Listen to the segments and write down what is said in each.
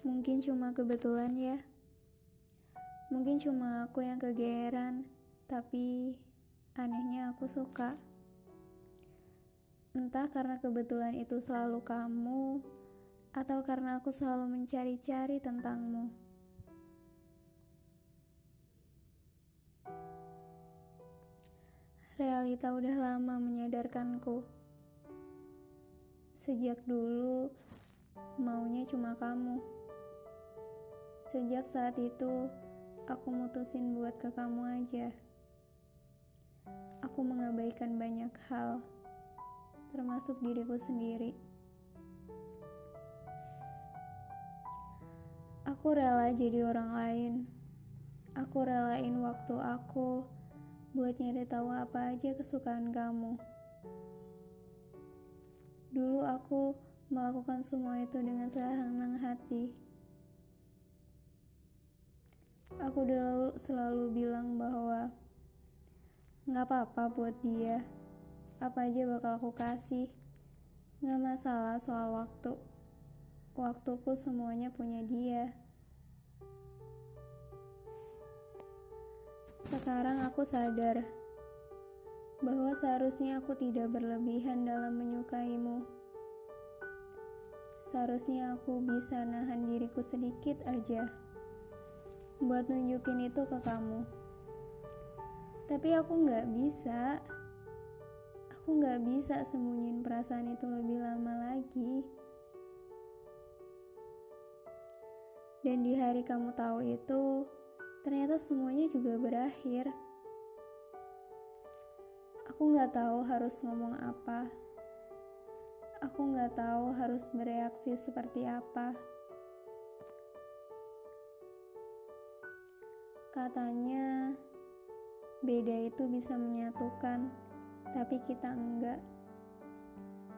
Mungkin cuma kebetulan ya. Mungkin cuma aku yang kegeeran, tapi anehnya aku suka. Entah karena kebetulan itu selalu kamu, atau karena aku selalu mencari-cari tentangmu. Realita udah lama menyadarkanku. Sejak dulu, maunya cuma kamu. Sejak saat itu, aku mutusin buat ke kamu aja. Aku mengabaikan banyak hal, termasuk diriku sendiri. Aku rela jadi orang lain. Aku relain waktu aku buat nyari tahu apa aja kesukaan kamu. Dulu aku melakukan semua itu dengan senang hati. Aku dulu selalu bilang bahwa nggak apa-apa buat dia, apa aja bakal aku kasih. Nggak masalah soal waktu. Waktuku semuanya punya dia. Sekarang aku sadar bahwa seharusnya aku tidak berlebihan dalam menyukaimu. Seharusnya aku bisa nahan diriku sedikit aja buat nunjukin itu ke kamu. Tapi aku nggak bisa. Aku nggak bisa sembunyiin perasaan itu lebih lama lagi. Dan di hari kamu tahu itu, ternyata semuanya juga berakhir. Aku nggak tahu harus ngomong apa. Aku nggak tahu harus bereaksi seperti apa. Katanya, beda itu bisa menyatukan, tapi kita enggak.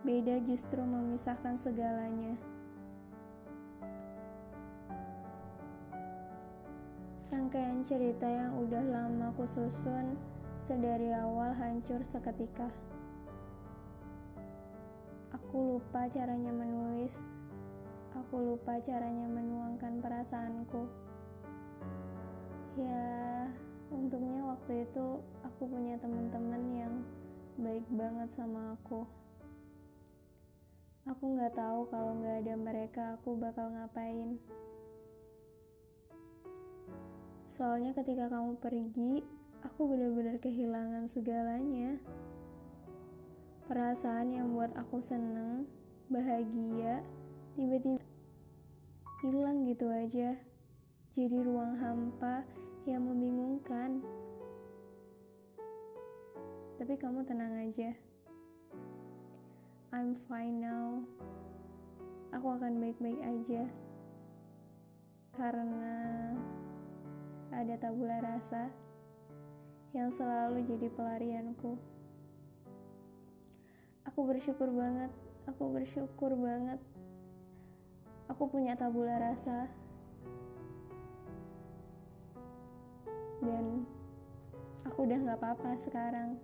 Beda justru memisahkan segalanya. Rangkaian cerita yang udah lama aku susun sedari awal hancur seketika. Aku lupa caranya menulis. Aku lupa caranya menuangkan perasaanku. Ya, untungnya waktu itu aku punya teman-teman yang baik banget sama aku. Aku nggak tahu kalau nggak ada mereka aku bakal ngapain. Soalnya ketika kamu pergi, aku benar-benar kehilangan segalanya. Perasaan yang buat aku seneng, bahagia, tiba-tiba hilang gitu aja. Jadi ruang hampa yang membingungkan. Tapi kamu tenang aja. I'm fine now. Aku akan baik-baik aja. Karena ada tabula rasa yang selalu jadi pelarianku. Aku bersyukur banget, aku bersyukur banget. Aku punya tabula rasa. Dan aku udah gak apa-apa sekarang.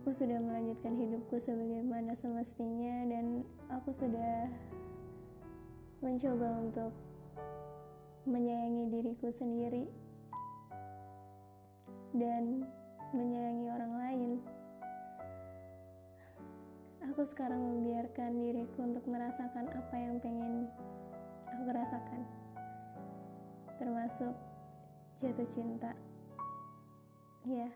Aku sudah melanjutkan hidupku sebagaimana semestinya dan aku sudah mencoba untuk menyayangi diriku sendiri dan menyayangi orang lain. Aku sekarang membiarkan diriku untuk merasakan apa yang pengen aku rasakan, termasuk jatuh cinta. Ya,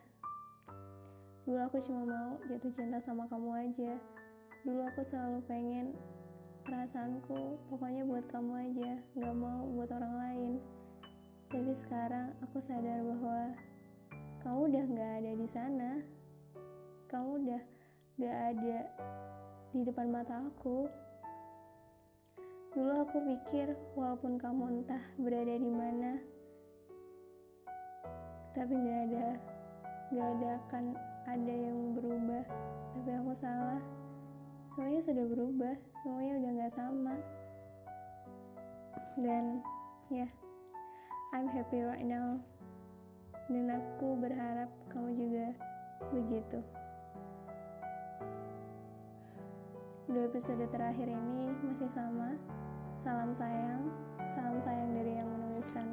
dulu aku cuma mau jatuh cinta sama kamu aja. Dulu aku selalu pengen perasaanku pokoknya buat kamu aja gak mau buat orang lain tapi sekarang aku sadar bahwa kamu udah gak ada di sana kamu udah gak ada di depan mata aku dulu aku pikir walaupun kamu entah berada di mana tapi gak ada gak ada akan ada yang berubah. Tapi aku salah. Semuanya sudah berubah semuanya udah gak sama. Dan ya yeah, I'm happy right now. Dan aku berharap kamu juga begitu Dua episode terakhir ini masih sama. Salam sayang, salam sayang dari yang menuliskan